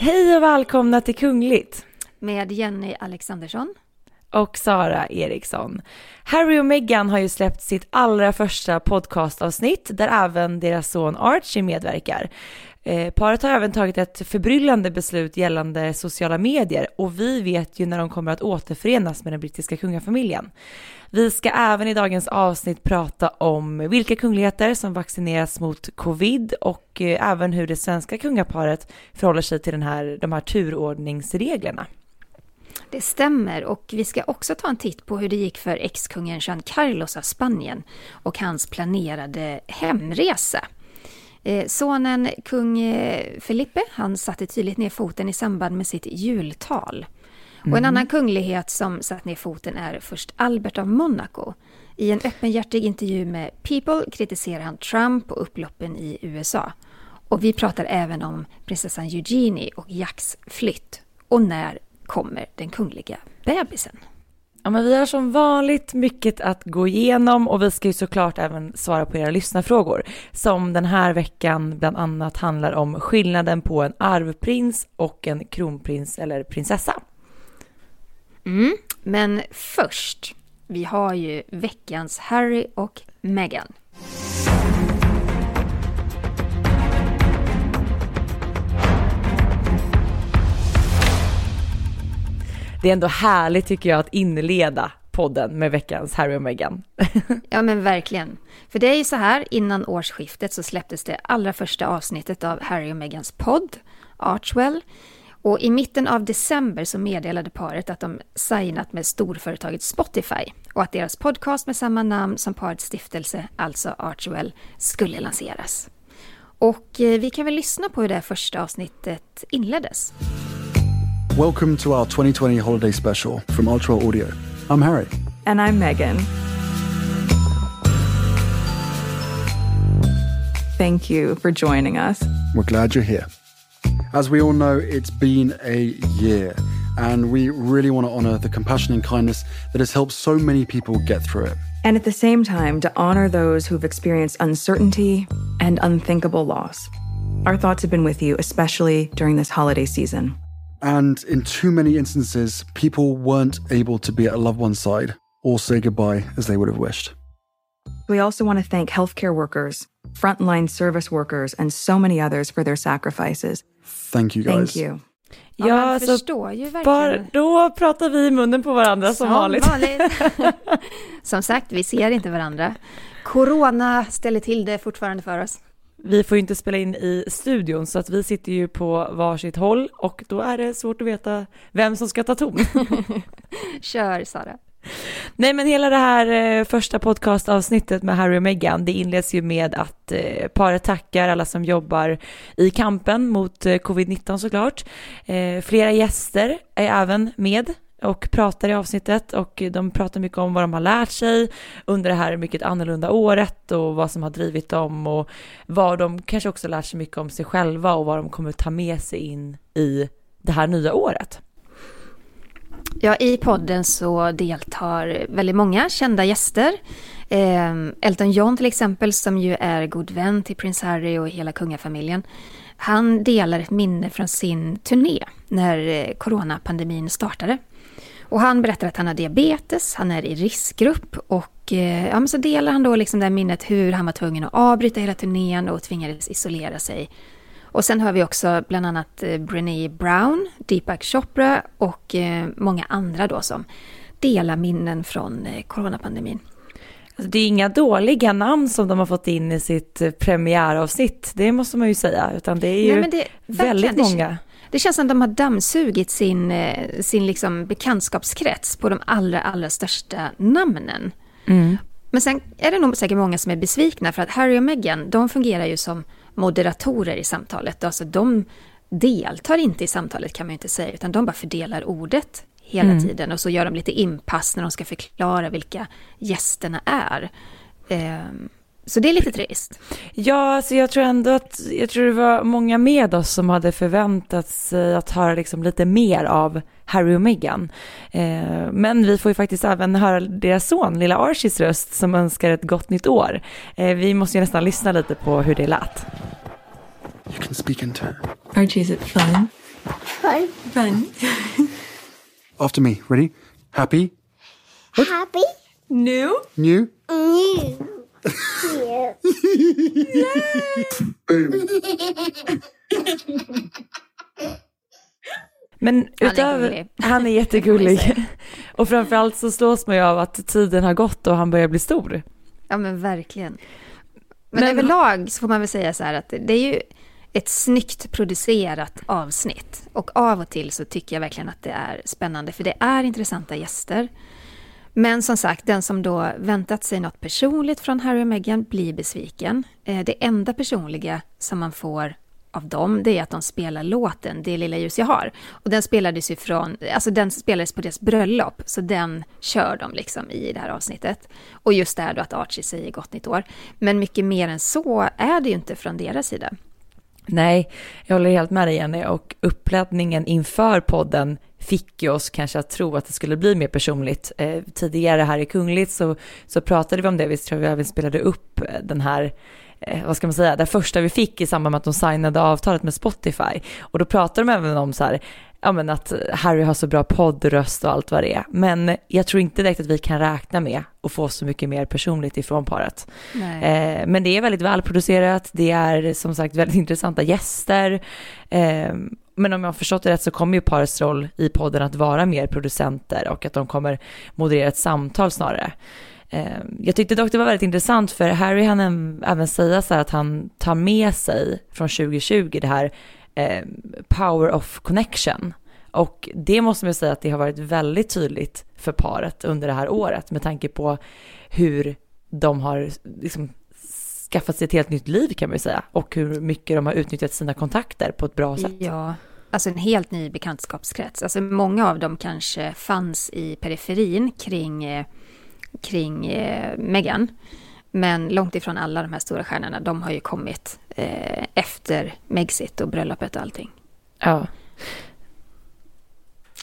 Hej och välkomna till Kungligt. Med Jenny Alexandersson. Och Sara Eriksson. Harry och Meghan har ju släppt sitt allra första podcastavsnitt där även deras son Archie medverkar. Eh, paret har även tagit ett förbryllande beslut gällande sociala medier och vi vet ju när de kommer att återförenas med den brittiska kungafamiljen. Vi ska även i dagens avsnitt prata om vilka kungligheter som vaccineras mot covid och eh, även hur det svenska kungaparet förhåller sig till den här, de här turordningsreglerna. Det stämmer och vi ska också ta en titt på hur det gick för ex-kungen Juan Carlos av Spanien och hans planerade hemresa. Eh, sonen kung eh, Felipe, han satte tydligt ner foten i samband med sitt jultal. Mm. Och en mm. annan kunglighet som satt ner foten är först Albert av Monaco. I en öppenhjärtig intervju med People kritiserar han Trump och upploppen i USA. Och vi pratar även om prinsessan Eugenie och Jacks flytt. Och när kommer den kungliga bebisen? Ja, men vi har som vanligt mycket att gå igenom och vi ska ju såklart även svara på era lyssnarfrågor som den här veckan bland annat handlar om skillnaden på en arvprins och en kronprins eller prinsessa. Mm, men först, vi har ju veckans Harry och Meghan. Det är ändå härligt tycker jag att inleda podden med veckans Harry och Meghan. ja men verkligen. För det är ju så här, innan årsskiftet så släpptes det allra första avsnittet av Harry och Meghans podd, Archwell. Och i mitten av december så meddelade paret att de signat med storföretaget Spotify och att deras podcast med samma namn som parets stiftelse, alltså Archwell, skulle lanseras. Och eh, vi kan väl lyssna på hur det första avsnittet inleddes. Welcome to our 2020 holiday special from Ultra Audio. I'm Harry. And I'm Megan. Thank you for joining us. We're glad you're here. As we all know, it's been a year, and we really want to honor the compassion and kindness that has helped so many people get through it. And at the same time, to honor those who've experienced uncertainty and unthinkable loss. Our thoughts have been with you, especially during this holiday season. And in too many instances, people weren't able to be at a loved one's side or say goodbye as they would have wished. We also want to thank healthcare workers, frontline service workers, and so many others for their sacrifices. Thank you guys. Thank you. Ja, ja man så förstår ju verkligen. Bara, då pratar vi i munnen på varandra som, som vanligt. vanligt. som sagt, vi ser inte varandra. Corona ställer till det fortfarande för oss vi får ju inte spela in i studion så att vi sitter ju på varsitt håll och då är det svårt att veta vem som ska ta ton. Kör Sara. Nej men hela det här eh, första podcastavsnittet med Harry och Meghan det inleds ju med att eh, paret tackar alla som jobbar i kampen mot eh, covid-19 såklart. Flera gäster är även med och pratar i avsnittet och de pratar mycket om vad de har lärt sig under det här mycket annorlunda året och vad som har drivit dem och vad de kanske också lärt sig mycket om sig själva och vad de kommer ta med sig in i det här nya året. Ja, i podden så deltar väldigt många kända gäster. Eh, Elton John till exempel, som ju är god vän till prins Harry och hela kungafamiljen. Han delar ett minne från sin turné när eh, coronapandemin startade. Och han berättar att han har diabetes, han är i riskgrupp och eh, ja, men så delar han då liksom det minnet hur han var tvungen att avbryta hela turnén och tvingades isolera sig. Och sen hör vi också bland annat eh, Brené Brown, Deepak Chopra och eh, många andra då som delar minnen från coronapandemin. Alltså det är inga dåliga namn som de har fått in i sitt premiäravsnitt, det måste man ju säga, utan det är ju Nej, det, väldigt många. Det känns som att de har dammsugit sin, eh, sin liksom bekantskapskrets på de allra, allra största namnen. Mm. Men sen är det nog säkert många som är besvikna för att Harry och Meghan, de fungerar ju som moderatorer i samtalet. Alltså de deltar inte i samtalet kan man ju inte säga, utan de bara fördelar ordet hela mm. tiden och så gör de lite inpass när de ska förklara vilka gästerna är. Um, Så det är lite trist. Ja, alltså jag tror ändå att, jag tror det var många med oss som hade förväntat sig att höra liksom lite mer av Harry och Meghan. Eh, men vi får ju faktiskt även höra deras son, lilla Archies röst, som önskar ett gott nytt år. Eh, vi måste ju nästan lyssna lite på hur det lät. You can speak into it. Archie, is it fun? Fun. Fun. After me. Ready? Happy? Happy. New? New? New. Men utöver, han är jättegullig. och framförallt så slås man ju av att tiden har gått och han börjar bli stor. Ja men verkligen. Men, Men- överlag så får man väl säga så här att det är ju ett snyggt producerat avsnitt. Och av och till så tycker jag verkligen att det är spännande, för det är intressanta gäster. Men som sagt, den som då väntat sig något personligt från Harry och Meghan blir besviken. Eh, det enda personliga som man får av dem, det är att de spelar låten Det lilla ljus jag har. Och den spelades ju från, alltså den spelades på deras bröllop, så den kör de liksom i det här avsnittet. Och just det här då att Archie säger gott nytt år. Men mycket mer än så är det ju inte från deras sida. Nej, jag håller helt med dig Jenny och uppladdningen inför podden fick ju oss kanske att tro att det skulle bli mer personligt. Eh, tidigare här i Kungligt så, så pratade vi om det, vi tror vi även spelade upp eh, den här eh, vad ska man säga, det första vi fick i samband med att de signade avtalet med Spotify. Och då pratade de även om så här, ja men att Harry har så bra poddröst och allt vad det är. Men jag tror inte direkt att vi kan räkna med att få så mycket mer personligt ifrån paret. Eh, men det är väldigt välproducerat, det är som sagt väldigt intressanta gäster. Eh, men om jag har förstått det rätt så kommer ju parets roll i podden att vara mer producenter och att de kommer moderera ett samtal snarare. Eh, jag tyckte dock det var väldigt intressant för Harry han även säga så här att han tar med sig från 2020 det här eh, power of connection. Och det måste man ju säga att det har varit väldigt tydligt för paret under det här året med tanke på hur de har liksom skaffat sig ett helt nytt liv kan man ju säga och hur mycket de har utnyttjat sina kontakter på ett bra sätt. Ja, alltså en helt ny bekantskapskrets. Alltså många av dem kanske fanns i periferin kring, eh, kring eh, Meghan. Men långt ifrån alla de här stora stjärnorna, de har ju kommit eh, efter Megxit och bröllopet och allting. Ja.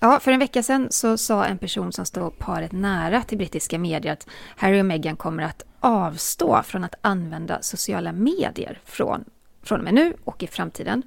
Ja, för en vecka sedan så sa en person som står paret nära till brittiska medier att Harry och Meghan kommer att avstå från att använda sociala medier från, från och med nu och i framtiden.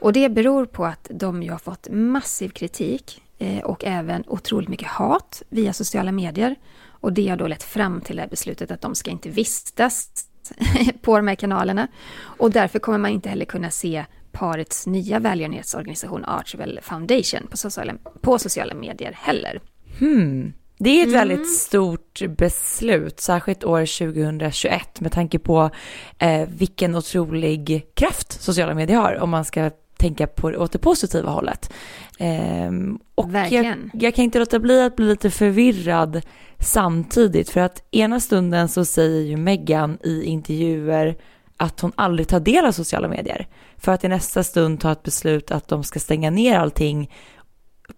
Och det beror på att de ju har fått massiv kritik eh, och även otroligt mycket hat via sociala medier. Och det har då lett fram till det här beslutet att de ska inte vistas på de här kanalerna. Och därför kommer man inte heller kunna se parets nya välgörenhetsorganisation Archwell Foundation på sociala, på sociala medier heller. Hmm. Det är ett väldigt stort beslut, särskilt år 2021 med tanke på eh, vilken otrolig kraft sociala medier har om man ska tänka på åt det positiva hållet. Ehm, och jag, Verkligen. jag kan inte låta bli att bli lite förvirrad samtidigt för att ena stunden så säger ju Meghan i intervjuer att hon aldrig tar del av sociala medier för att i nästa stund ta ett beslut att de ska stänga ner allting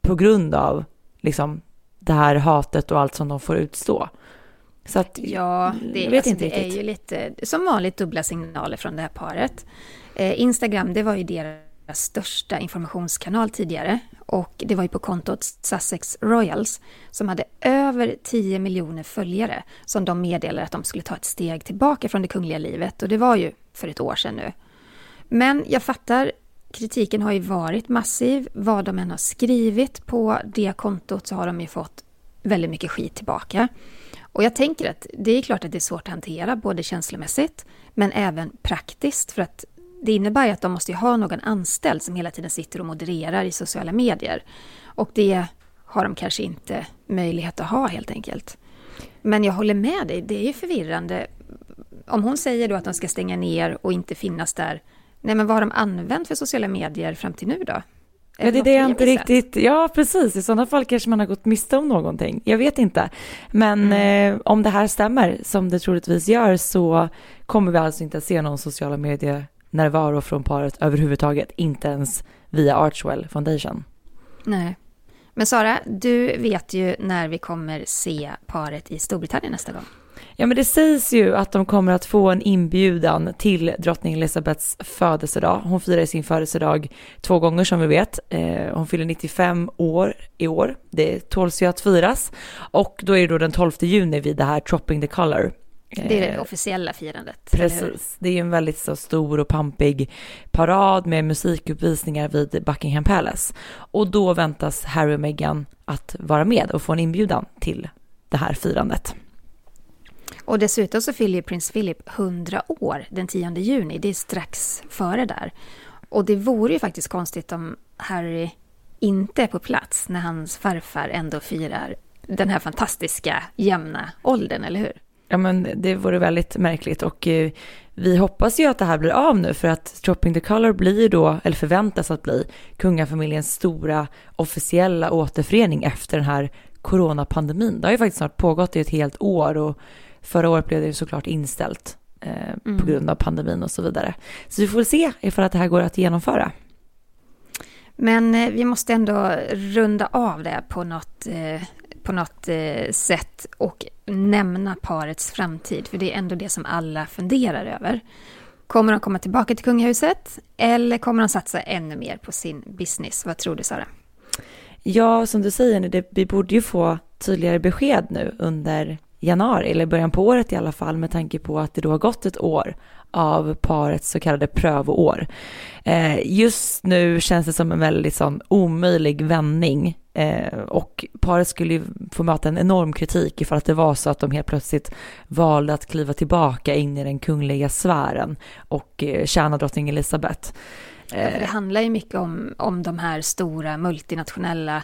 på grund av liksom det här hatet och allt som de får utstå. Så att, Ja, det, jag vet alltså, inte det är ju lite som vanligt dubbla signaler från det här paret. Eh, Instagram, det var ju deras största informationskanal tidigare och det var ju på kontot Sussex Royals som hade över 10 miljoner följare som de meddelade att de skulle ta ett steg tillbaka från det kungliga livet och det var ju för ett år sedan nu. Men jag fattar, kritiken har ju varit massiv. Vad de än har skrivit på det kontot så har de ju fått väldigt mycket skit tillbaka. Och jag tänker att det är klart att det är svårt att hantera, både känslomässigt men även praktiskt. För att det innebär ju att de måste ju ha någon anställd som hela tiden sitter och modererar i sociala medier. Och det har de kanske inte möjlighet att ha helt enkelt. Men jag håller med dig, det är ju förvirrande. Om hon säger då att de ska stänga ner och inte finnas där, nej men vad har de använt för sociala medier fram till nu då? Ja, det är det jag inte riktigt, ja precis, i sådana fall kanske man har gått miste om någonting. Jag vet inte. Men eh, om det här stämmer, som det troligtvis gör, så kommer vi alltså inte att se någon sociala medier närvaro från paret överhuvudtaget, inte ens via Archwell Foundation. Nej. Men Sara, du vet ju när vi kommer se paret i Storbritannien nästa gång. Ja men det sägs ju att de kommer att få en inbjudan till drottning Elizabeths födelsedag. Hon firar sin födelsedag två gånger som vi vet. Eh, hon fyller 95 år i år. Det tåls ju att firas. Och då är det då den 12 juni vid det här Tropping the Color. Det är det Eh, officiella firandet. Precis, det är ju en väldigt så stor och pampig parad med musikuppvisningar vid Buckingham Palace. Och då väntas Harry och Meghan att vara med och få en inbjudan till det här firandet. Och dessutom så fyller ju prins Philip 100 år den 10 juni. Det är strax före där. Och det vore ju faktiskt konstigt om Harry inte är på plats när hans farfar ändå firar den här fantastiska jämna åldern, eller hur? Ja men det vore väldigt märkligt och eh, vi hoppas ju att det här blir av nu för att Dropping the Color blir då, eller förväntas att bli, kungafamiljens stora officiella återförening efter den här coronapandemin. Det har ju faktiskt snart pågått i ett helt år och förra året blev det ju såklart inställt eh, på grund av pandemin och så vidare. Så vi får väl se ifall att det här går att genomföra. Men eh, vi måste ändå runda av det på något, eh, på något eh, sätt och nämna parets framtid. För det är ändå det som alla funderar över. Kommer de komma tillbaka till kungahuset eller kommer de satsa ännu mer på sin business? Vad tror du Sara? Ja, som du säger, det, vi borde ju få tydligare besked nu under januari, eller början på året i alla fall, med tanke på att det då har gått ett år av parets så kallade prövoår. Eh, just nu känns det som en väldigt sån omöjlig vändning eh, och paret skulle ju få möta en enorm kritik ifall att det var så att de helt plötsligt valde att kliva tillbaka in i den kungliga sfären och eh, tjäna drottning Elizabeth. Ja, det handlar ju mycket om, om de här stora multinationella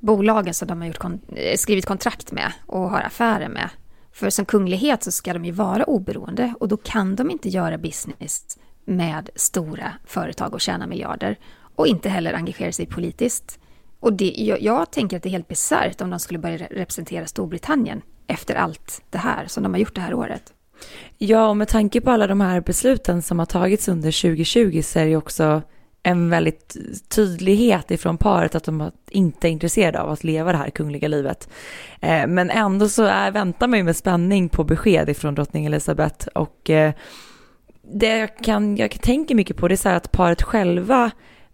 bolagen som de har gjort kon eh, skrivit kontrakt med och har affärer med. För som kunglighet så ska de ju vara oberoende och då kan de inte göra business med stora företag och tjäna miljarder. Och inte heller engagera sig politiskt. Och det, jag, jag tänker att det är helt bisarrt om de skulle börja representera Storbritannien efter allt det här som de har gjort det här året. Ja, och med tanke på alla de här besluten som har tagits under 2020 så är det ju också en väldigt tydlighet ifrån paret att de inte är intresserade av att leva det här kungliga livet. Eh, men ändå så är, väntar man ju med spänning på besked ifrån drottning Elizabeth och eh, det jag, kan, jag tänker mycket på det är så här att paret själva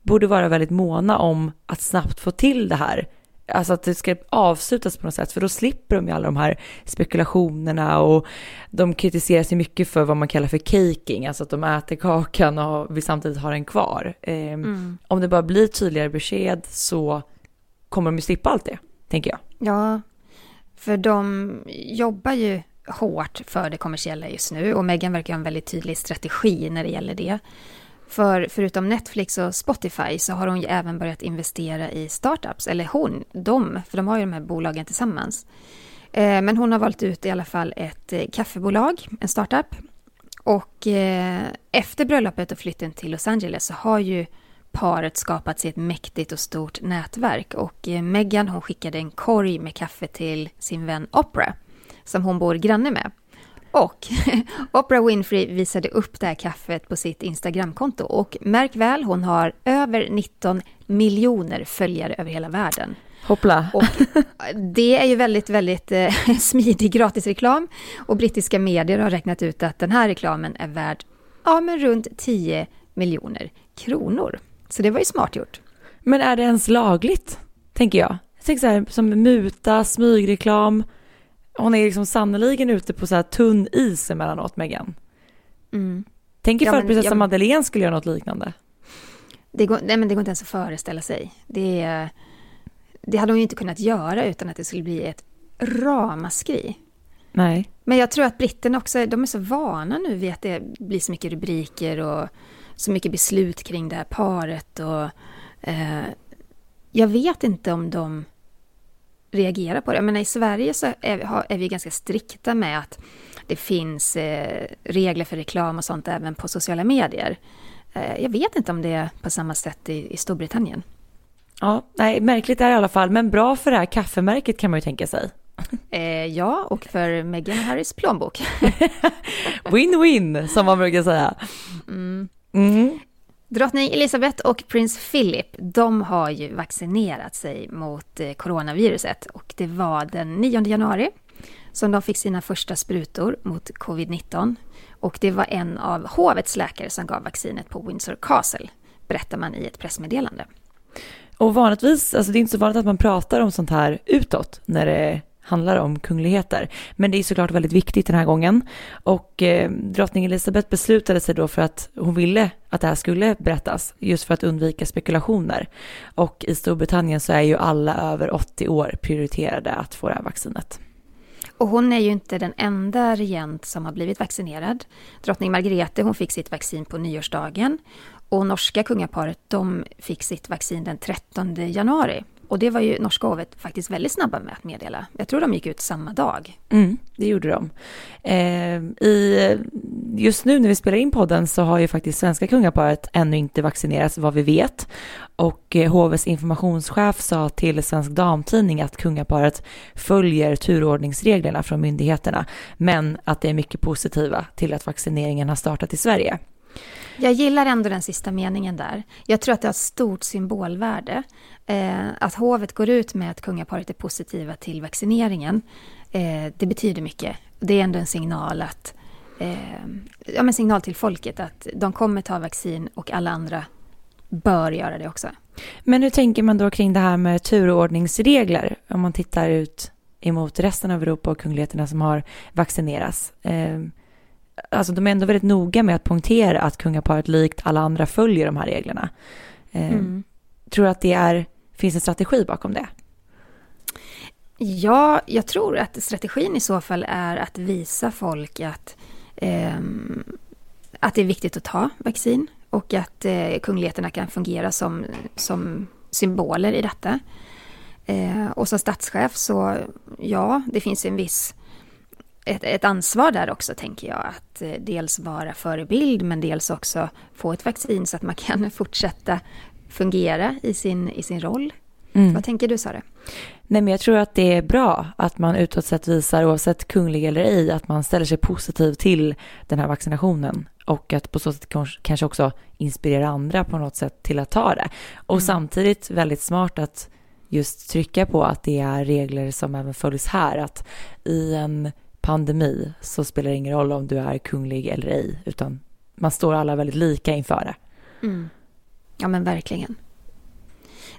borde vara väldigt måna om att snabbt få till det här. Alltså att det ska avslutas på något sätt, för då slipper de ju alla de här spekulationerna och de kritiserar sig mycket för vad man kallar för caking, alltså att de äter kakan och vi samtidigt har den kvar. Eh, Om det bara blir tydligare besked så kommer de ju slippa allt det, tänker jag. Ja, för de jobbar ju hårt för det kommersiella just nu och Meghan verkar ha en väldigt tydlig strategi när det gäller det. För förutom Netflix och Spotify så har hon ju även börjat investera i startups, eller hon, de, för de har ju de här bolagen tillsammans. Eh, men hon har valt ut i alla fall ett eh, kaffebolag, en startup. Och eh, efter bröllopet och flytten till Los Angeles så har ju paret skapat sig ett mäktigt och stort nätverk. Och Meghan hon skickade en korg med kaffe till sin vän Oprah, som hon bor granne med. Och Oprah Winfrey visade upp det här kaffet på sitt Instagramkonto. Och märk väl, hon har över 19 miljoner följare över hela världen. Hoppla. Och det är ju väldigt, väldigt eh, smidig gratisreklam. Och brittiska medier har räknat ut att den här reklamen är värd ja, men runt 10 miljoner kronor. Så det var ju smart gjort. Men är det ens lagligt, tänker jag? Jag tänker så här, som muta, smygreklam. Hon är liksom sannoliken ute på så här tunn is emellanåt, Meghan. Tänk ifall Ja, prinsessa ja, Madeleine skulle göra något liknande. Det går, nej, men det går inte ens att föreställa sig. Det, det hade hon ju inte kunnat göra utan att det skulle bli ett ramaskri. Nej. Men jag tror att britterna också, de är så vana nu vid att det blir så mycket rubriker och så mycket beslut kring det här paret. Och, eh, jag vet inte om de reagerar på det. Men i Sverige så är, har- är vi ganska strikta med att det finns eh, regler för reklam och sånt även på sociala medier. Eh, jag vet inte om det är på samma sätt i, i Storbritannien. Ja, nej, märkligt är det i alla fall, men bra för det här kaffemärket kan man ju tänka sig. Eh, ja, och för Meghan och Harrys plånbok. Win-win, som man brukar säga. Mm. Drottning Elizabeth och prins Philip, de har ju vaccinerat sig mot eh, coronaviruset och det var den 9 januari som de fick sina första sprutor mot covid-19. Och det var en av hovets läkare som gav vaccinet på Windsor Castle, berättar man i ett pressmeddelande. Och vanligtvis, alltså det är inte så vanligt att man pratar om sånt här utåt när det handlar om kungligheter. Men det är såklart väldigt viktigt den här gången. Och eh, drottning Elizabeth beslutade sig då för att hon ville att det här skulle berättas, just för att undvika spekulationer. Och i Storbritannien så är ju alla över 80 år prioriterade att få det här vaccinet. Och hon är ju inte den enda regent som har blivit vaccinerad. Drottning Margrethe hon fick sitt vaccin på nyårsdagen. Och norska kungaparet de fick sitt vaccin den 13 januari. Och det var ju norska hovet faktiskt väldigt snabba med att meddela. Jag tror de gick ut samma dag. Mm, det gjorde de. Eh, i, just nu när vi spelar in podden så har ju faktiskt svenska kungaparet ännu inte vaccinerats vad vi vet. Och eh, hovets informationschef sa till Svensk Damtidning att kungaparet följer turordningsreglerna från myndigheterna. Men att det är mycket positiva till att vaccineringen har startat i Sverige. Jag gillar ändå den sista meningen där. Jag tror att det har stort symbolvärde. Eh, att hovet går ut med att kungaparet är positiva till vaccineringen. Eh, det betyder mycket. Det är ändå en signal att eh, ja, men signal till folket att de kommer ta vaccin och alla andra bör göra det också. Men hur tänker man då kring det här med turordningsregler om man tittar ut emot resten av Europa och kungligheterna som har vaccinerats? Eh, Alltså de är ändå väldigt noga med att poängtera att kungaparet likt alla andra följer de här reglerna. Eh, mm. Tror du att det är, finns en strategi bakom det? Ja, jag tror att strategin i så fall är att visa folk att, eh, att det är viktigt att ta vaccin och att eh, kungligheterna kan fungera som, som symboler i detta. Eh, och som statschef så, ja, det finns en viss ett, ett ansvar där också, tänker jag. Att eh, dels vara förebild, men dels också få ett vaccin så att man kan fortsätta fungera i sin, i sin roll. Mm. Vad tänker du, Sara? Nej, men jag tror att det är bra att man utåt sett visar, oavsett kunglig eller ej, att man ställer sig positiv till den här vaccinationen och att på så sätt kanske också inspirera andra på något sätt till att ta det. Och mm. samtidigt väldigt smart att just trycka på att det är regler som även följs här, att i en pandemi så spelar det ingen roll om du är kunglig eller ej, utan man står alla väldigt lika inför det. Mm. Ja, men verkligen.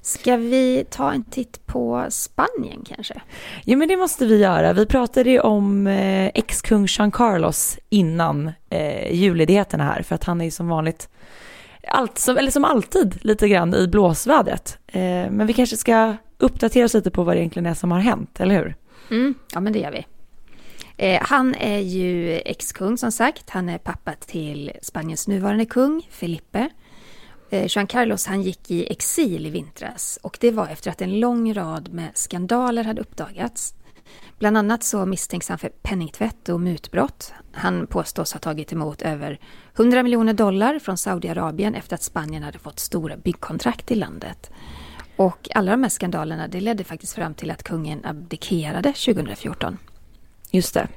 Ska vi ta en titt på Spanien kanske? Jo, men det måste vi göra. Vi pratade ju om eh, ex-kung Jean Carlos innan eh, julledigheterna här, för att han är ju som vanligt, allt, som, eller som alltid, lite grann i blåsvädret. Eh, men vi kanske ska uppdatera oss lite på vad det egentligen är som har hänt, eller hur? Mm, ja, men det gör vi. Eh, han är ju ex-kung som sagt. Han är pappa till Spaniens nuvarande kung, Felipe. Eh, Juan Carlos han gick i exil i vintras och det var efter att en lång rad med skandaler hade uppdagats. Bland annat så misstänks han för penningtvätt och mutbrott. Han påstås ha tagit emot över 100 miljoner dollar från Saudiarabien efter att Spanien hade fått stora byggkontrakt i landet. Och alla de här skandalerna det ledde faktiskt fram till att kungen abdikerade 2014. Just det.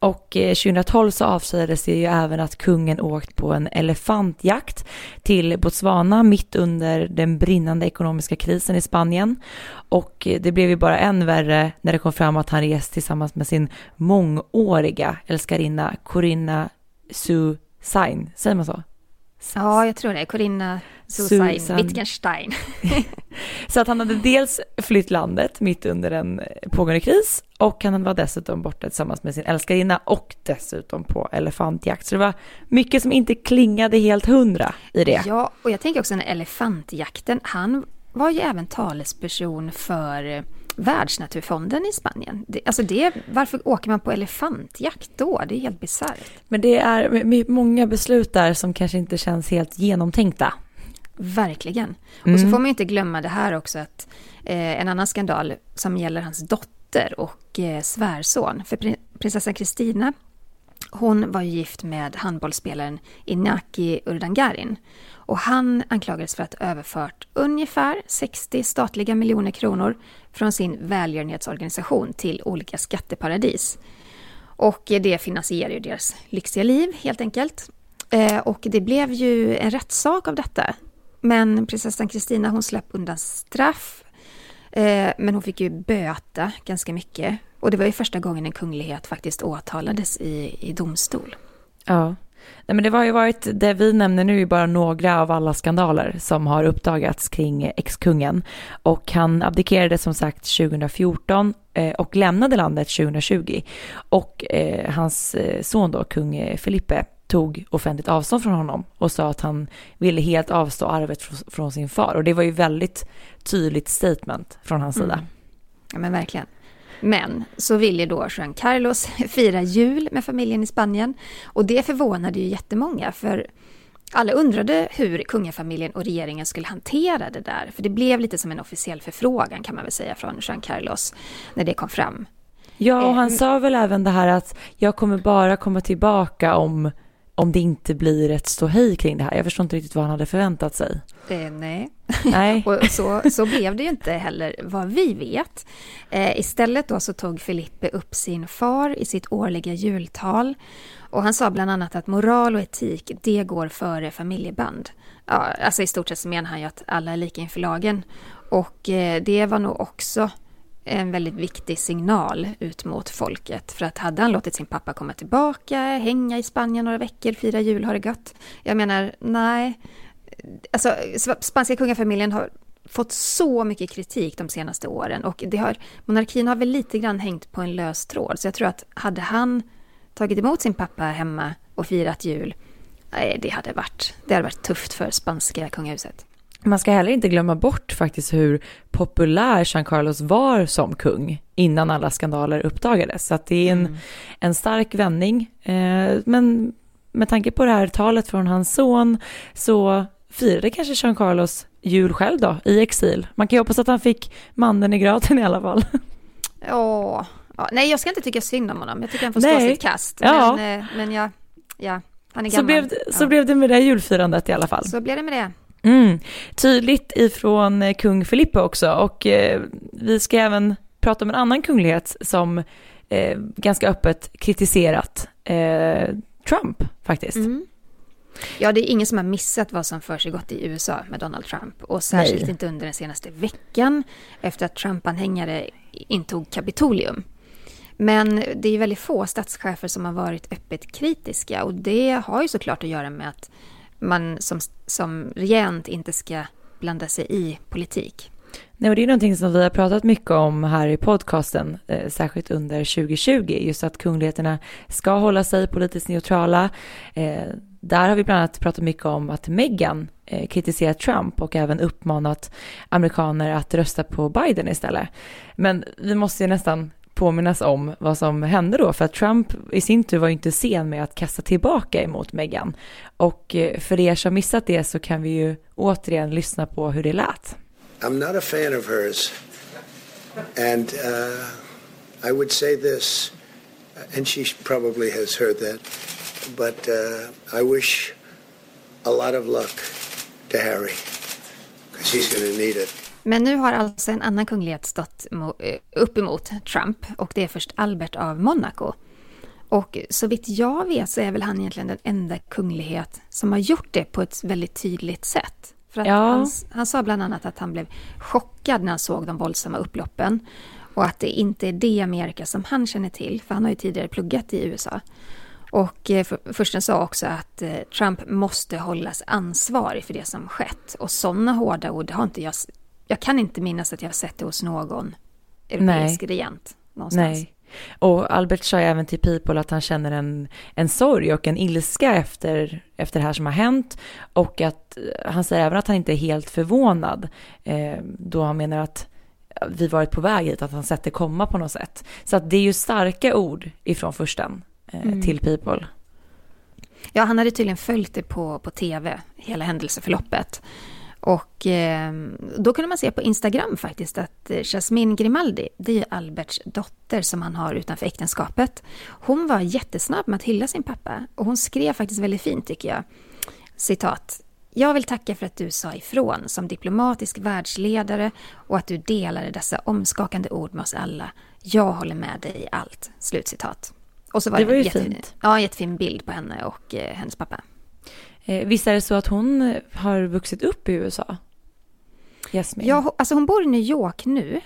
Och eh, 2012 så avslöjades det ju även att kungen åkt på en elefantjakt till Botswana mitt under den brinnande ekonomiska krisen i Spanien. Och eh, det blev ju bara än värre när det kom fram att han rest tillsammans med sin mångåriga älskarinna Corinna Sue Sain, säger man så? Ja, jag tror det. Corinna Susan. Wittgenstein. så att han hade dels flytt landet mitt under en pågående kris och han var dessutom borta tillsammans med sin älskarinna och dessutom på elefantjakt. Så det var mycket som inte klingade helt hundra i det. Ja, och jag tänker också den elefantjakten. Han var ju även talesperson för Världsnaturfonden i Spanien. Det, alltså det, varför åker man på elefantjakt då? Det är helt bisarrt. Men det är många beslut där som kanske inte känns helt genomtänkta. Verkligen. Mm. Och så får man inte glömma det här också att eh, en annan skandal som gäller hans dotter och eh, svärson. För prinsessan Kristina, hon var ju gift med handbollsspelaren Inaki Urdangarin. Och han anklagades för att ha överfört ungefär 60 statliga miljoner kronor från sin välgörenhetsorganisation till olika skatteparadis. Och det finansierar ju deras lyxiga liv helt enkelt. Eh, och det blev ju en rättssak av detta. Men prinsessan Kristina hon slapp undan straff. Eh, men hon fick ju böta ganska mycket. Och det var ju första gången en kunglighet faktiskt åtalades i, i domstol. Ja. Nej, men det har ju varit, det vi nämner nu är bara några av alla skandaler som har uppdagats kring ex-kungen. Och han abdikerade som sagt 2014 eh, och lämnade landet 2020. Och eh, hans eh, son då, kung eh, Felipe, tog offentligt avstånd från honom och sa att han ville helt avstå arvet från, sin far. Och det var ju väldigt tydligt statement från hans sida. Mm. Ja men verkligen. Men så ville då Juan Carlos fira jul med familjen i Spanien. Och det förvånade ju jättemånga för alla undrade hur kungafamiljen och regeringen skulle hantera det där. För det blev lite som en officiell förfrågan kan man väl säga från Juan Carlos när det kom fram. Ja, och han eh, sa väl även det här att jag kommer bara komma tillbaka om om det inte blir ett ståhej kring det här. Jag förstår inte riktigt vad han hade förväntat sig. Eh, nej, nej. och så, så blev det ju inte heller vad vi vet. Eh, istället då så tog Filippe upp sin far i sitt årliga jultal. Och han sa bland annat att moral och etik, det går före familjeband. Ja, alltså i stort sett så menar han ju att alla är lika inför lagen. Och eh, det var nog också en väldigt viktig signal ut mot folket. För att hade han låtit sin pappa komma tillbaka, hänga i Spanien några veckor, fira jul, ha det gött. Jag menar, nej. Alltså, spanska kungafamiljen har fått så mycket kritik de senaste åren och det har, monarkin har väl lite grann hängt på en lös tråd. Så jag tror att hade han tagit emot sin pappa hemma och firat jul, nej, det hade varit, det hade varit tufft för spanska kungahuset. Man ska heller inte glömma bort faktiskt hur populär Jean Carlos var som kung innan alla skandaler uppdagades. Så att det är en, mm. en stark vändning. Eh, men med tanke på det här talet från hans son så firade kanske Jean Carlos jul själv då, i exil. Man kan ju hoppas att han fick mannen i graten i alla fall. Åh, ja, nej jag ska inte tycka synd om honom. Jag tycker han får stå sitt kast. Ja. Men, eh, men ja, ja, han är gammal. Så blev, det, ja. så blev det med det julfirandet i alla fall. Så blev det med det. Mm. Tydligt ifrån eh, kung Filippo också och eh, vi ska även prata om en annan kunglighet som eh, ganska öppet kritiserat eh, Trump faktiskt. Mm. Ja, det är ingen som har missat vad som för sig gått i USA med Donald Trump och särskilt Nej. inte under den senaste veckan efter att Trump-anhängare intog Kapitolium. Men det är väldigt få statschefer som har varit öppet kritiska och det har ju såklart att göra med att man som, som regent inte ska blanda sig i politik. Nej, och det är någonting som vi har pratat mycket om här i podcasten, eh, särskilt under 2020, just att kungligheterna ska hålla sig politiskt neutrala. Eh, där har vi bland annat pratat mycket om att Meghan eh, kritiserat Trump och även uppmanat amerikaner att rösta på Biden istället. Men vi måste ju nästan påminnas om vad som hände då, för att Trump i sin tur var ju inte sen med att kasta tillbaka emot Meghan. Och eh, för er som missat det så kan vi ju återigen lyssna på hur det lät. I'm not a fan of hers. And uh, I would say this, and she probably has heard that, but uh, I wish a lot of luck to Harry, because he's going to need it. Men nu har alltså en annan kunglighet stått eh, upp emot Trump och det är först Albert av Monaco. Och så vitt jag vet så är väl han egentligen den enda kunglighet som har gjort det på ett väldigt tydligt sätt. För ja. han, han sa bland annat att han blev chockad när han såg de våldsamma upploppen. Och att det inte är det Amerika som han känner till, för han har ju tidigare pluggat i USA. Och eh, försten sa också att eh, Trump måste hållas ansvarig för det som skett. Och sådana hårda ord har inte jag jag kan inte minnas att jag har sett det hos någon europeisk regent någonstans. Nej. Och Albert sa även till People att han känner en, en sorg och en ilska efter, efter det här som har hänt. Och att eh, han säger även att han inte är helt förvånad. Eh, då han menar att vi varit på väg hit, att han sett det komma på något sätt. Så att det är ju starka ord ifrån försten eh, mm. till People. Ja, han hade tydligen följt det på, på tv, hela händelseförloppet. Och eh, då kunde man se på Instagram faktiskt att eh, Jasmine Grimaldi, det är ju Alberts dotter som han har utanför äktenskapet. Hon var jättesnabb med att hylla sin pappa och hon skrev faktiskt väldigt fint tycker jag. Citat. Jag vill tacka för att du sa ifrån som diplomatisk världsledare och att du delade dessa omskakande ord med oss alla. Jag håller med dig i allt. Slutcitat. Och så var det, det var en jättefin, Ja, en jättefin bild på henne och eh, hennes pappa. Eh, visst är det så att hon har vuxit upp i USA? Jasmin? Ja, alltså hon bor i New York nu.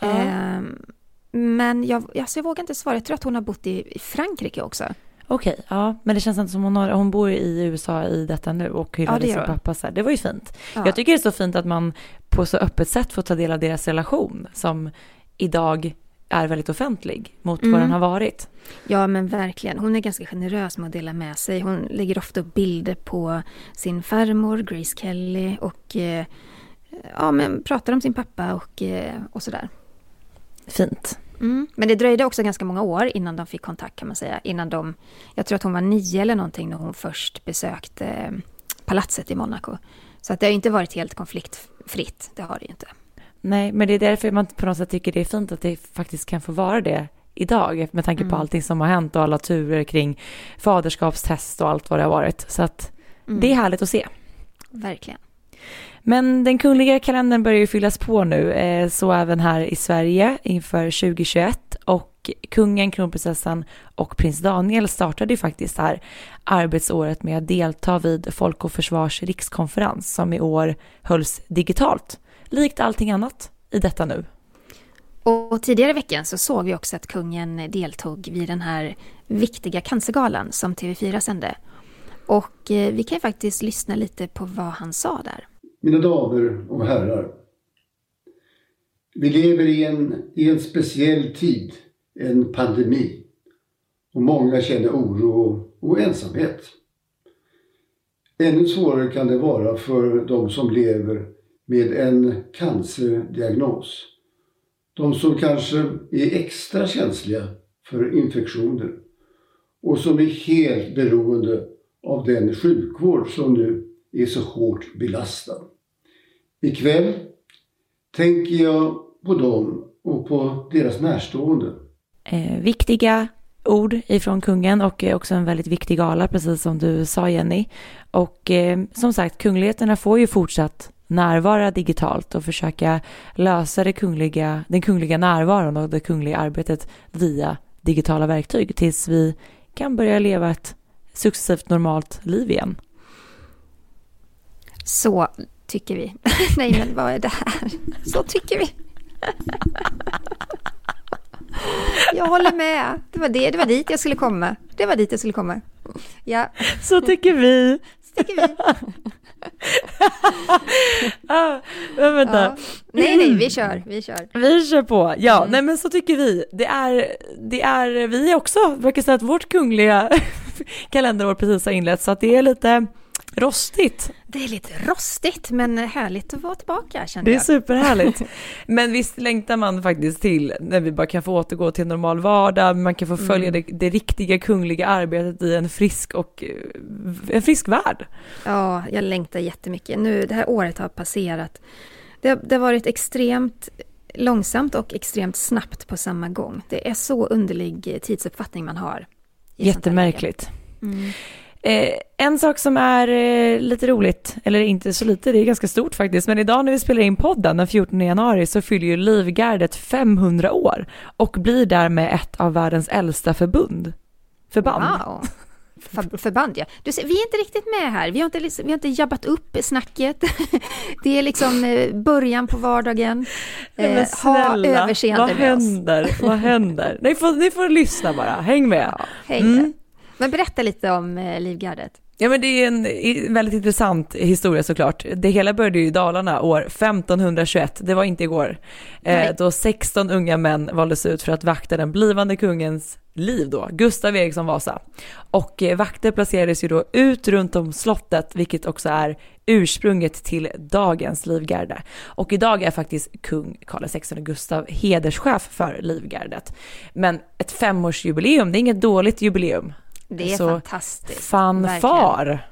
Ja. Ehm, men jag, alltså jag vågar inte svara. Jag tror att hon har bott i, i Frankrike också. Okej, ja. Men det känns inte som hon har, hon bor i USA i detta nu och hyllade det sin pappa så här. Det var ju fint. Ja. Jag tycker det är så fint att man på så öppet sätt får ta del av deras relation som idag är väldigt offentlig mot Mm. vad den har varit. Ja, men verkligen. Hon är ganska generös med att dela med sig. Hon lägger ofta upp bilder på sin farmor, Grace Kelly, och eh, ja, men pratar om sin pappa och, eh, och sådär. Fint. Mm. Men det dröjde också ganska många år innan de fick kontakt kan man säga. Innan de, jag tror att hon var nio eller någonting när hon först besökte eh, palatset i Monaco. Så att det har inte varit helt konfliktfritt, det har det ju inte. Nej, men det är därför man på något sätt tycker det är fint att det faktiskt kan få vara det idag med tanke på Mm. allting som har hänt och alla turer kring faderskapstest och allt vad det har varit. Så att Mm. det är härligt att se. Verkligen. Men den kungliga kalendern börjar ju fyllas på nu, eh, så även här i Sverige inför 2021. Och kungen, kronprinsessan och prins Daniel startade ju faktiskt här arbetsåret med att delta vid Folk och Försvars rikskonferens som i år hölls digitalt, likt allting annat i detta nu. Och tidigare i veckan så såg vi också att kungen deltog vid den här viktiga cancergalan som TV4 sände. Och eh, vi kan ju faktiskt lyssna lite på vad han sa där. Mina damer och herrar. Vi lever i en, i en speciell tid, en pandemi. Och många känner oro och ensamhet. Ännu svårare kan det vara för de som lever med en cancerdiagnos. De som kanske är extra känsliga för infektioner och som är helt beroende av den sjukvård som nu är så hårt belastad. Ikväll tänker jag på dem och på deras närstående. Eh, viktiga ord ifrån kungen och eh, också en väldigt viktig gala, precis som du sa Jenny. Och eh, som sagt, kungligheterna får ju fortsatt närvara digitalt och försöka lösa det kungliga, den kungliga närvaron och det kungliga arbetet via digitala verktyg tills vi kan börja leva ett successivt normalt liv igen. Så tycker vi. Nej, men vad är det här? Så tycker vi. Jag håller med. Det var, det, det var dit jag skulle komma. Det var dit jag skulle komma. Ja, Så tycker vi. så tycker vi. Ah, vänta. Ja. Nej, nej, vi kör. Vi kör. Vi kör på. Ja, Mm. nej men så tycker vi. Det är, det är, vi också, brukar säga att vårt kungliga kalenderår precis har inletts, så att det är lite rostigt. Det är lite rostigt, men härligt att vara tillbaka känner Det är jag. superhärligt. Men visst längtar man faktiskt till när vi bara kan få återgå till en normal vardag, man kan få följa Mm. det, det riktiga kungliga arbetet i en frisk och eh, en frisk värld. Ja, jag längtar jättemycket. Nu, det här året har passerat. Det, har- det har varit extremt långsamt och extremt snabbt på samma gång. Det är så underlig tidsuppfattning man har. Jättemärkligt. Mm. Eh, en sak som är eh, lite roligt, eller inte så lite, det är ganska stort faktiskt, men idag när vi spelar in podden den 14 januari så fyller ju Livgardet 500 år och blir därmed ett av världens äldsta förbund. Förband. Wow. För, förband, ja. Du ser, vi är inte riktigt med här. Vi har inte, liksom- vi har inte jabbat upp snacket. Det är liksom eh, början på vardagen. Nej, men Eh, ha snälla, överseende vad med oss. händer? Vad händer? Ni får, ni får lyssna bara, häng med. Ja, häng Mm. Men berätta lite om eh, Livgardet. Ja men det är en väldigt intressant historia såklart. Det hela började ju i Dalarna år 1521, det var inte igår. Eh, då 16 unga män valdes ut för att vakta den blivande kungens liv då, Gustav Eriksson Vasa. Och eh, vakter placerades ju då ut runt om slottet, vilket också är ursprunget till dagens livgarde. Och idag är faktiskt kung Karl XVI Gustav hederschef för livgardet. Men ett femårsjubileum, det är inget dåligt jubileum. Det är Så fantastiskt. Fanfar!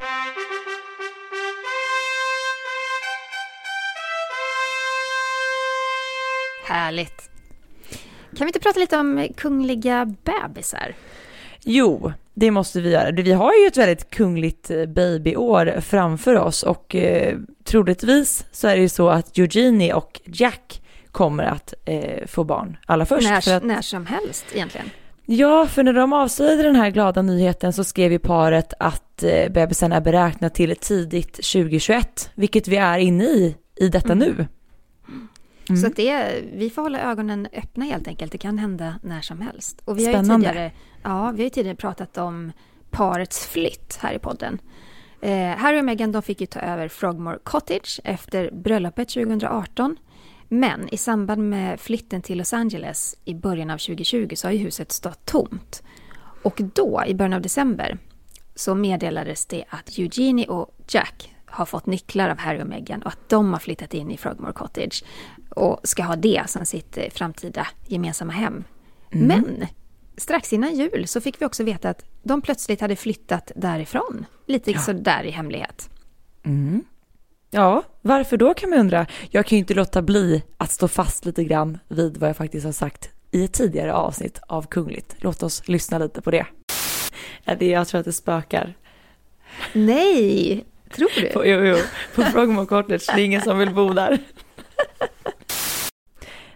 Härligt. Kan vi inte prata lite om kungliga bebisar? Jo, det måste vi göra. Vi har ju ett väldigt kungligt eh, babyår framför oss och eh, troligtvis så är det ju så att Eugenie och Jack kommer att eh, få barn allra först. för När, att, när som helst egentligen. Ja, för när de avslöjade den här glada nyheten så skrev ju paret att eh, bebisen är beräknad till tidigt 2021, vilket vi är inne i, i detta Mm. nu. Mm. Så det, vi får hålla ögonen öppna helt enkelt. Det kan hända när som helst. Och vi har Spännande. Ju tidigare, ja, vi har ju tidigare pratat om parets flytt här i podden. Eh, Harry och Meghan de fick ju ta över Frogmore Cottage efter bröllopet 2018. Men i samband med flytten till Los Angeles i början av 2020 så har ju huset stått tomt. Och då, i början av december, så meddelades det att Eugenie och Jack har fått nycklar av Harry och Meghan och att de har flyttat in i Frogmore Cottage och ska ha det som sitt eh, framtida gemensamma hem. Men strax innan jul så fick vi också veta att de plötsligt hade flyttat därifrån. Lite Ja. sådär i hemlighet. Ja, varför då kan man undra. Jag kan ju inte låta bli att stå fast lite grann vid vad jag faktiskt har sagt i ett tidigare avsnitt av Kungligt. Låt oss lyssna lite på det. Ja, det jag tror att det spökar. Nej, tror du? På, jo, jo, på Frogmore Cottage, det är ingen som vill bo där.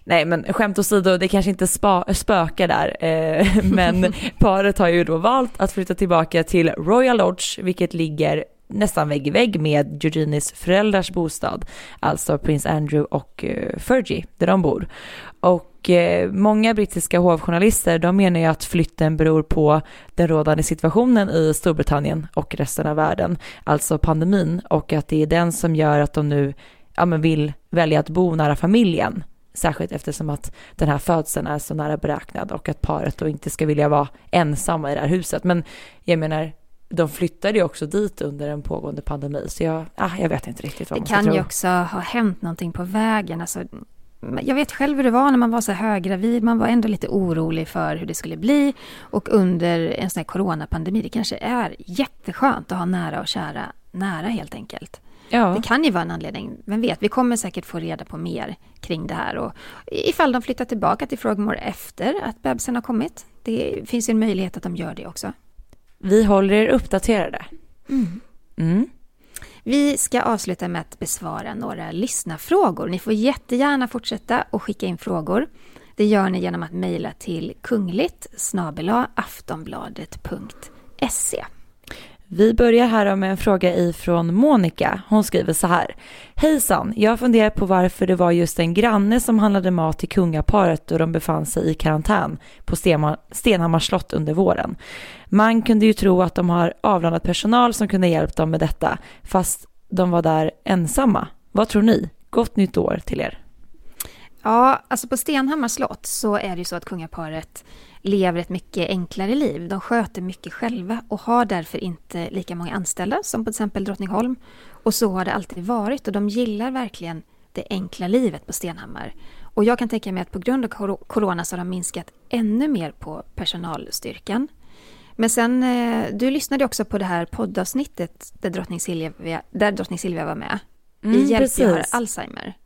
Nej men skämt åsido, det kanske inte spa, spökar där, eh, men paret har ju då valt att flytta tillbaka till Royal Lodge, vilket ligger nästan vägg i vägg med Georginis föräldrars bostad, alltså prins Andrew och eh, Fergie, där de bor. Och eh, många brittiska hovjournalister, de menar ju att flytten beror på den rådande situationen i Storbritannien och resten av världen, alltså pandemin, och att det är den som gör att de nu ja, men vill välja att bo nära familjen. Särskilt eftersom att den här födseln är så nära beräknad och att paret då inte ska vilja vara ensamma i det här huset. Men jag menar, de flyttade ju också dit under en pågående pandemi, så jag, ah, jag vet inte riktigt vad Det man ska kan tro. ju också ha hänt någonting på vägen. Alltså, jag vet själv hur det var när man var så höggravid. Man var ändå lite orolig för hur det skulle bli. Och under en sån här coronapandemi, det kanske är jätteskönt att ha nära och kära nära helt enkelt. Ja. Det kan ju vara en anledning. Vem vet, vi kommer säkert få reda på mer kring det här. Och ifall de flyttar tillbaka till Frogmore efter att bebisen har kommit. Det finns ju en möjlighet att de gör det också. Vi håller er uppdaterade. Mm. Vi ska avsluta med att besvara några lyssnarfrågor. Ni får jättegärna fortsätta och skicka in frågor. Det gör ni genom att mejla till kungligt aftonbladet.se. Vi börjar här med en fråga ifrån Monica. Hon skriver så här. Hejsan, jag funderar på varför det var just en granne som handlade mat till kungaparet då de befann sig i karantän på Stenhammars slott under våren. Man kunde ju tro att de har avlönat personal som kunde hjälpt dem med detta, fast de var där ensamma. Vad tror ni? Gott nytt år till er. Ja, alltså på Stenhammars slott så är det ju så att kungaparet lever ett mycket enklare liv. De sköter mycket själva och har därför inte lika många anställda som på till exempel Drottningholm. Och så har det alltid varit och de gillar verkligen det enkla livet på Stenhammar. Och jag kan tänka mig att på grund av corona så har de minskat ännu mer på personalstyrkan. Men sen, eh, du lyssnade också på det här poddavsnittet där drottning Silvia, där drottning Silvia var med. Mm, I Hjälp, jag har. Alzheimer.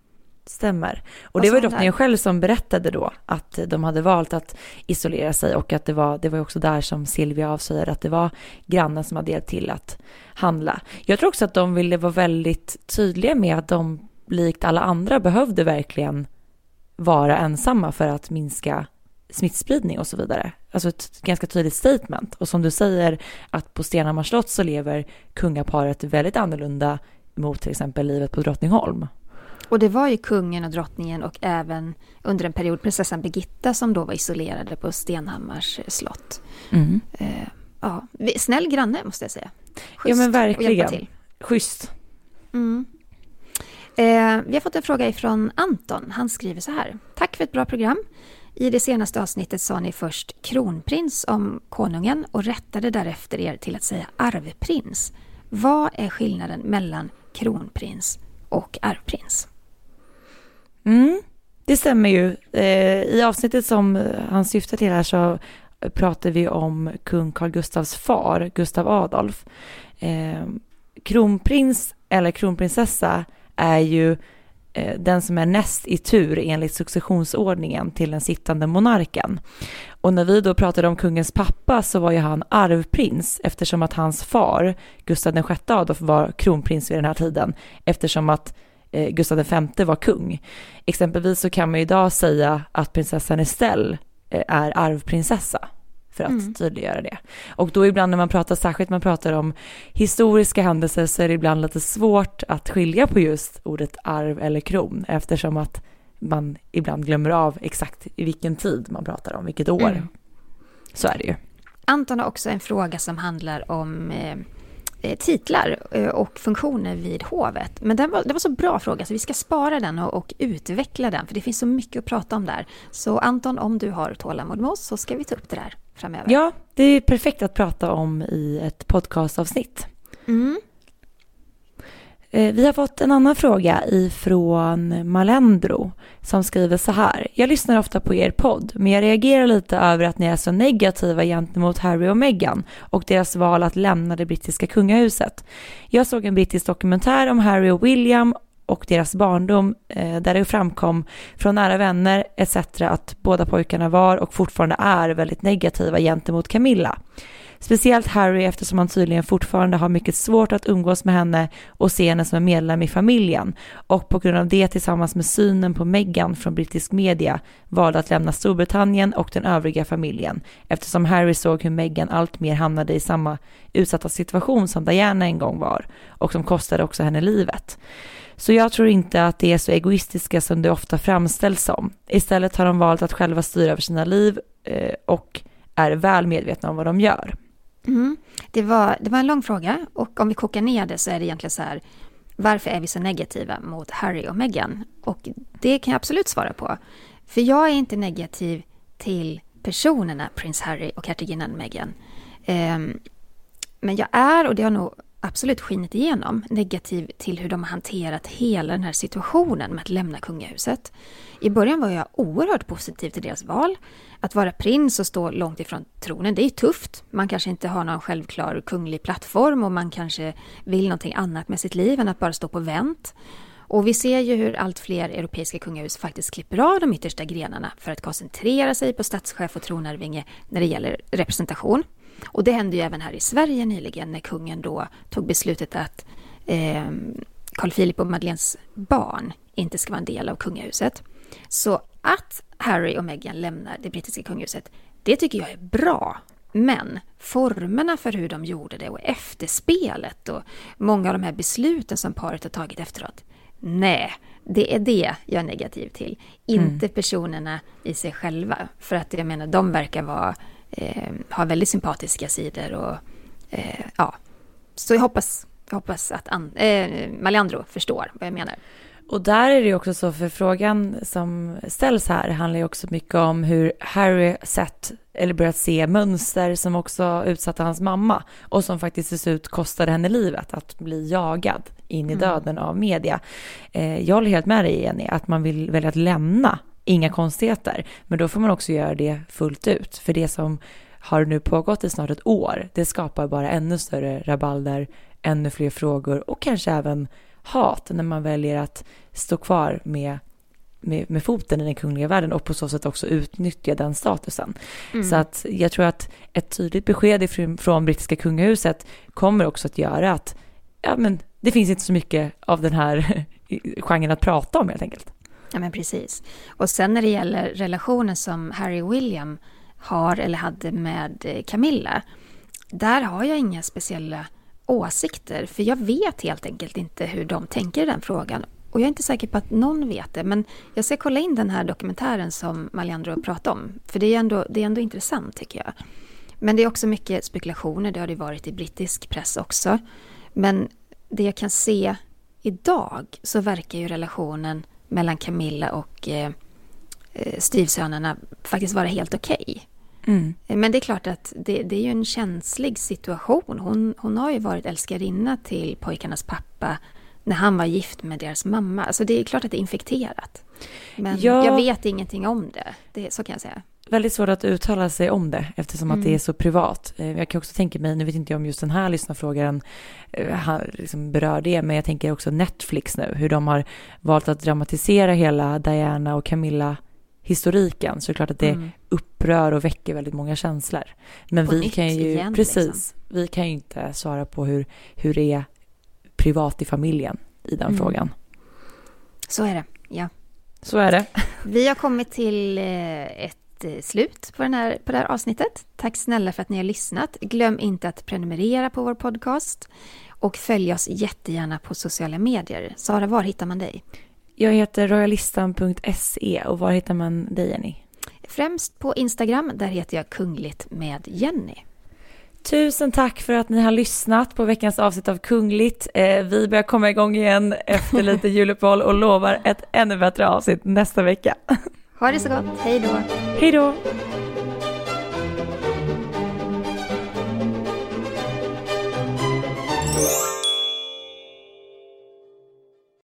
Stämmer. Och det var drottningen själv som berättade då att de hade valt att isolera sig och att det var, det var också där som Silvia avslöjade att det var grannen som hade hjälpt till att handla. Jag tror också att de ville vara väldigt tydliga med att de likt alla andra behövde verkligen vara ensamma för att minska smittspridning och så vidare. Alltså ett ganska tydligt statement. Och som du säger att på Stenhammars slott så lever kungaparet väldigt annorlunda mot till exempel livet på Drottningholm. Och det var ju kungen och drottningen och även under en period prinsessan Birgitta som då var isolerade på Stenhammars slott. Mm. Eh, ja, snäll granne måste jag säga. Ja, men verkligen. till. Schysst. Mm. Eh, vi har fått en fråga ifrån Anton. Han skriver så här. Tack för ett bra program. I det senaste avsnittet sa ni först kronprins om konungen och rättade därefter er till att säga arvprins. Vad är skillnaden mellan kronprins och arvprins? Mm, det stämmer ju. Eh, I avsnittet som eh, han syftar till här så pratar vi om kung Carl Gustavs far, Gustav Adolf. Eh, kronprins eller kronprinsessa är ju eh, den som är näst i tur enligt successionsordningen till den sittande monarken. Och när vi då pratade om kungens pappa så var ju han arvprins eftersom att hans far, Gustav VI Adolf, var kronprins vid den här tiden eftersom att eh, Gustav V var kung. Exempelvis så kan man idag säga att prinsessan Estelle eh, är arvprinsessa. för att tydliggöra det. Och då ibland när man pratar, särskilt man pratar om historiska händelser så är det ibland lite svårt att skilja på just ordet arv eller kron eftersom att man ibland glömmer av exakt i vilken tid man pratar om, vilket år. Mm. Så är det ju. Anton har också en fråga som handlar om eh, titlar eh, och funktioner vid hovet. Men den var, det var så bra fråga så vi ska spara den och, och utveckla den för det finns så mycket att prata om där. Så Anton, om du har tålamod med oss så ska vi ta upp det där framöver. Ja, det är perfekt att prata om i ett podcastavsnitt. Mm. Eh, vi har fått en annan fråga ifrån Malendro som skriver så här. Jag lyssnar ofta på er podd, men jag reagerar lite över att ni är så negativa gentemot Harry och Meghan och deras val att lämna det brittiska kungahuset. Jag såg en brittisk dokumentär om Harry och William och deras barndom eh, där det framkom från nära vänner etc. att båda pojkarna var och fortfarande är väldigt negativa gentemot Camilla. Speciellt Harry eftersom han tydligen fortfarande har mycket svårt att umgås med henne och se henne som en medlem i familjen och på grund av det tillsammans med synen på Meghan från brittisk media valde att lämna Storbritannien och den övriga familjen eftersom Harry såg hur Meghan alltmer hamnade i samma utsatta situation som Diana en gång var och som kostade också henne livet. Så jag tror inte att det är så egoistiska som det ofta framställs som. Istället har de valt att själva styra över sina liv eh, och är väl medvetna om vad de gör. Mm. Det, var, det var en lång fråga och om vi kokar ner det så är det egentligen så här varför är vi så negativa mot Harry och Meghan? Och det kan jag absolut svara på. För jag är inte negativ till personerna prins Harry och hertiginnan Meghan. Um, men jag är, och det har nog absolut skinit igenom, negativ till hur de har hanterat hela den här situationen med att lämna kungahuset. I början var jag oerhört positiv till deras val. Att vara prins och stå långt ifrån tronen, det är tufft. Man kanske inte har någon självklar kunglig plattform och man kanske vill någonting annat med sitt liv än att bara stå på vänt. Och vi ser ju hur allt fler europeiska kungahus faktiskt klipper av de yttersta grenarna för att koncentrera sig på statschef och tronarvinge när det gäller representation. Och det hände ju även här i Sverige nyligen när kungen då tog beslutet att eh, Carl Philip och Madeleines barn inte ska vara en del av kungahuset. Så att Harry och Meghan lämnar det brittiska kungahuset, det tycker jag är bra. Men formerna för hur de gjorde det och efterspelet och många av de här besluten som paret har tagit efteråt, nej, det är det jag är negativ till. Inte personerna i sig själva. För att jag menar, de verkar vara, eh, ha väldigt sympatiska sidor och eh, ja. Så jag hoppas, jag hoppas att An- eh, Maliandro förstår vad jag menar. Och där är det också så, för frågan som ställs här handlar ju också mycket om hur Harry sett, eller börjat se mönster som också utsatte hans mamma och som faktiskt till slut kostade henne livet, att bli jagad in i döden av media. Eh, jag håller helt med dig Jenny, att man vill välja att lämna, inga konstigheter, men då får man också göra det fullt ut, för det som har nu pågått i snart ett år, det skapar bara ännu större rabalder, ännu fler frågor och kanske även hat när man väljer att stå kvar med, med, med foten i den kungliga världen och på så sätt också utnyttja den statusen. Så att jag tror att ett tydligt besked ifrån, från brittiska kungahuset kommer också att göra att ja, men det finns inte så mycket av den här genren att prata om helt enkelt. Ja, men precis. Och sen när det gäller relationen som Harry och William har eller hade med eh, Camilla, där har jag inga speciella åsikter, för jag vet helt enkelt inte hur de tänker i den frågan. Och jag är inte säker på att någon vet det, men jag ska kolla in den här dokumentären som Maliandro pratade om, för det är ändå, det är ändå intressant tycker jag. Men det är också mycket spekulationer, det har det varit i brittisk press också. Men det jag kan se idag så verkar ju relationen mellan Camilla och eh, eh, styvsönerna faktiskt vara helt okej. Men det är klart att det, det är ju en känslig situation. Hon, hon har ju varit älskarinna till pojkarnas pappa när han var gift med deras mamma. Alltså det är klart att det är infekterat. Men Ja. jag vet ingenting om det. det. Så kan jag säga. Väldigt svårt att uttala sig om det eftersom att det är så privat. Eh, Jag kan också tänka mig, nu vet inte jag om just den här lyssnarfrågan eh, liksom berör det, men jag tänker också Netflix nu, hur de har valt att dramatisera hela Diana och Camilla historiken så är det klart att det upprör och väcker väldigt många känslor. Men På vi kan ju, igen, precis, liksom. vi kan ju inte svara på hur, hur det är privat i familjen i den frågan. Så är det, ja. Så är det. Vi har kommit till eh, ett slut på, den här, på det här avsnittet. Tack snälla för att ni har lyssnat. Glöm inte att prenumerera på vår podcast och följ oss jättegärna på sociala medier. Sara, var hittar man dig? Jag heter royalistan.se och var hittar man dig Jenny? Främst på Instagram, där heter jag Kungligt med Jenny. Tusen tack för att ni har lyssnat på veckans avsnitt av Kungligt. Eh, vi börjar komma igång igen efter lite juluppehåll och lovar ett ännu bättre avsnitt nästa vecka. Ha det så gott, hej då! Hej då!